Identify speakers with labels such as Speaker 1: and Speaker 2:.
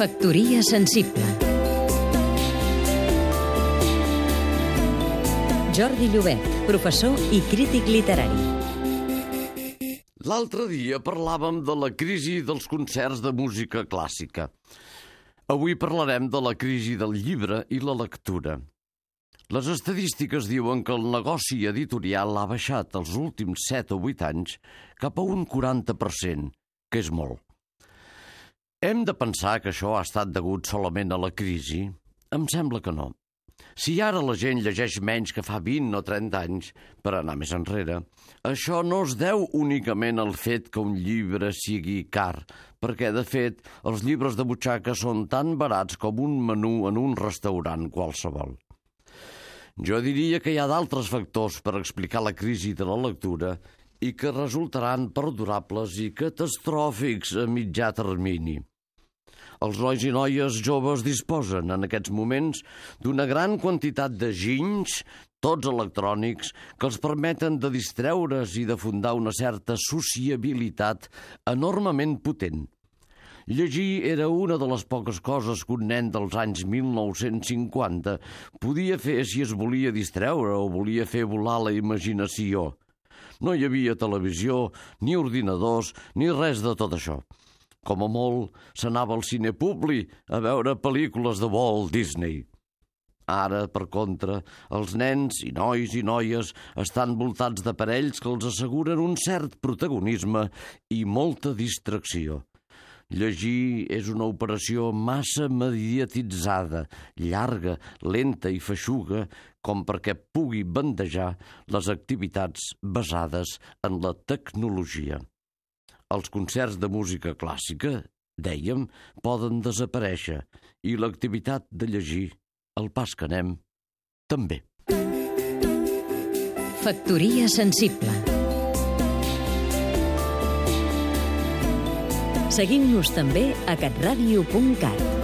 Speaker 1: Factoria sensible Jordi Llobet, professor i crític literari.
Speaker 2: L'altre dia parlàvem de la crisi dels concerts de música clàssica. Avui parlarem de la crisi del llibre i la lectura. Les estadístiques diuen que el negoci editorial ha baixat els últims 7 o 8 anys cap a un 40%, que és molt. Hem de pensar que això ha estat degut solament a la crisi? Em sembla que no. Si ara la gent llegeix menys que fa 20 o 30 anys, per anar més enrere, això no es deu únicament al fet que un llibre sigui car, perquè, de fet, els llibres de butxaca són tan barats com un menú en un restaurant qualsevol. Jo diria que hi ha d'altres factors per explicar la crisi de la lectura i que resultaran perdurables i catastròfics a mitjà termini. Els nois i noies joves disposen en aquests moments d'una gran quantitat de ginys, tots electrònics, que els permeten de distreure's i de fundar una certa sociabilitat enormement potent. Llegir era una de les poques coses que un nen dels anys 1950 podia fer si es volia distreure o volia fer volar la imaginació. No hi havia televisió, ni ordinadors, ni res de tot això. Com a molt, s'anava al cine públic a veure pel·lícules de Walt Disney. Ara, per contra, els nens i nois i noies estan voltats d'aparells que els asseguren un cert protagonisme i molta distracció. Llegir és una operació massa mediatitzada, llarga, lenta i feixuga, com perquè pugui bandejar les activitats basades en la tecnologia. Els concerts de música clàssica, dèiem, poden desaparèixer i l'activitat de llegir, el pas que anem, també.
Speaker 1: Factoria sensible Seguim-nos també a catradio.cat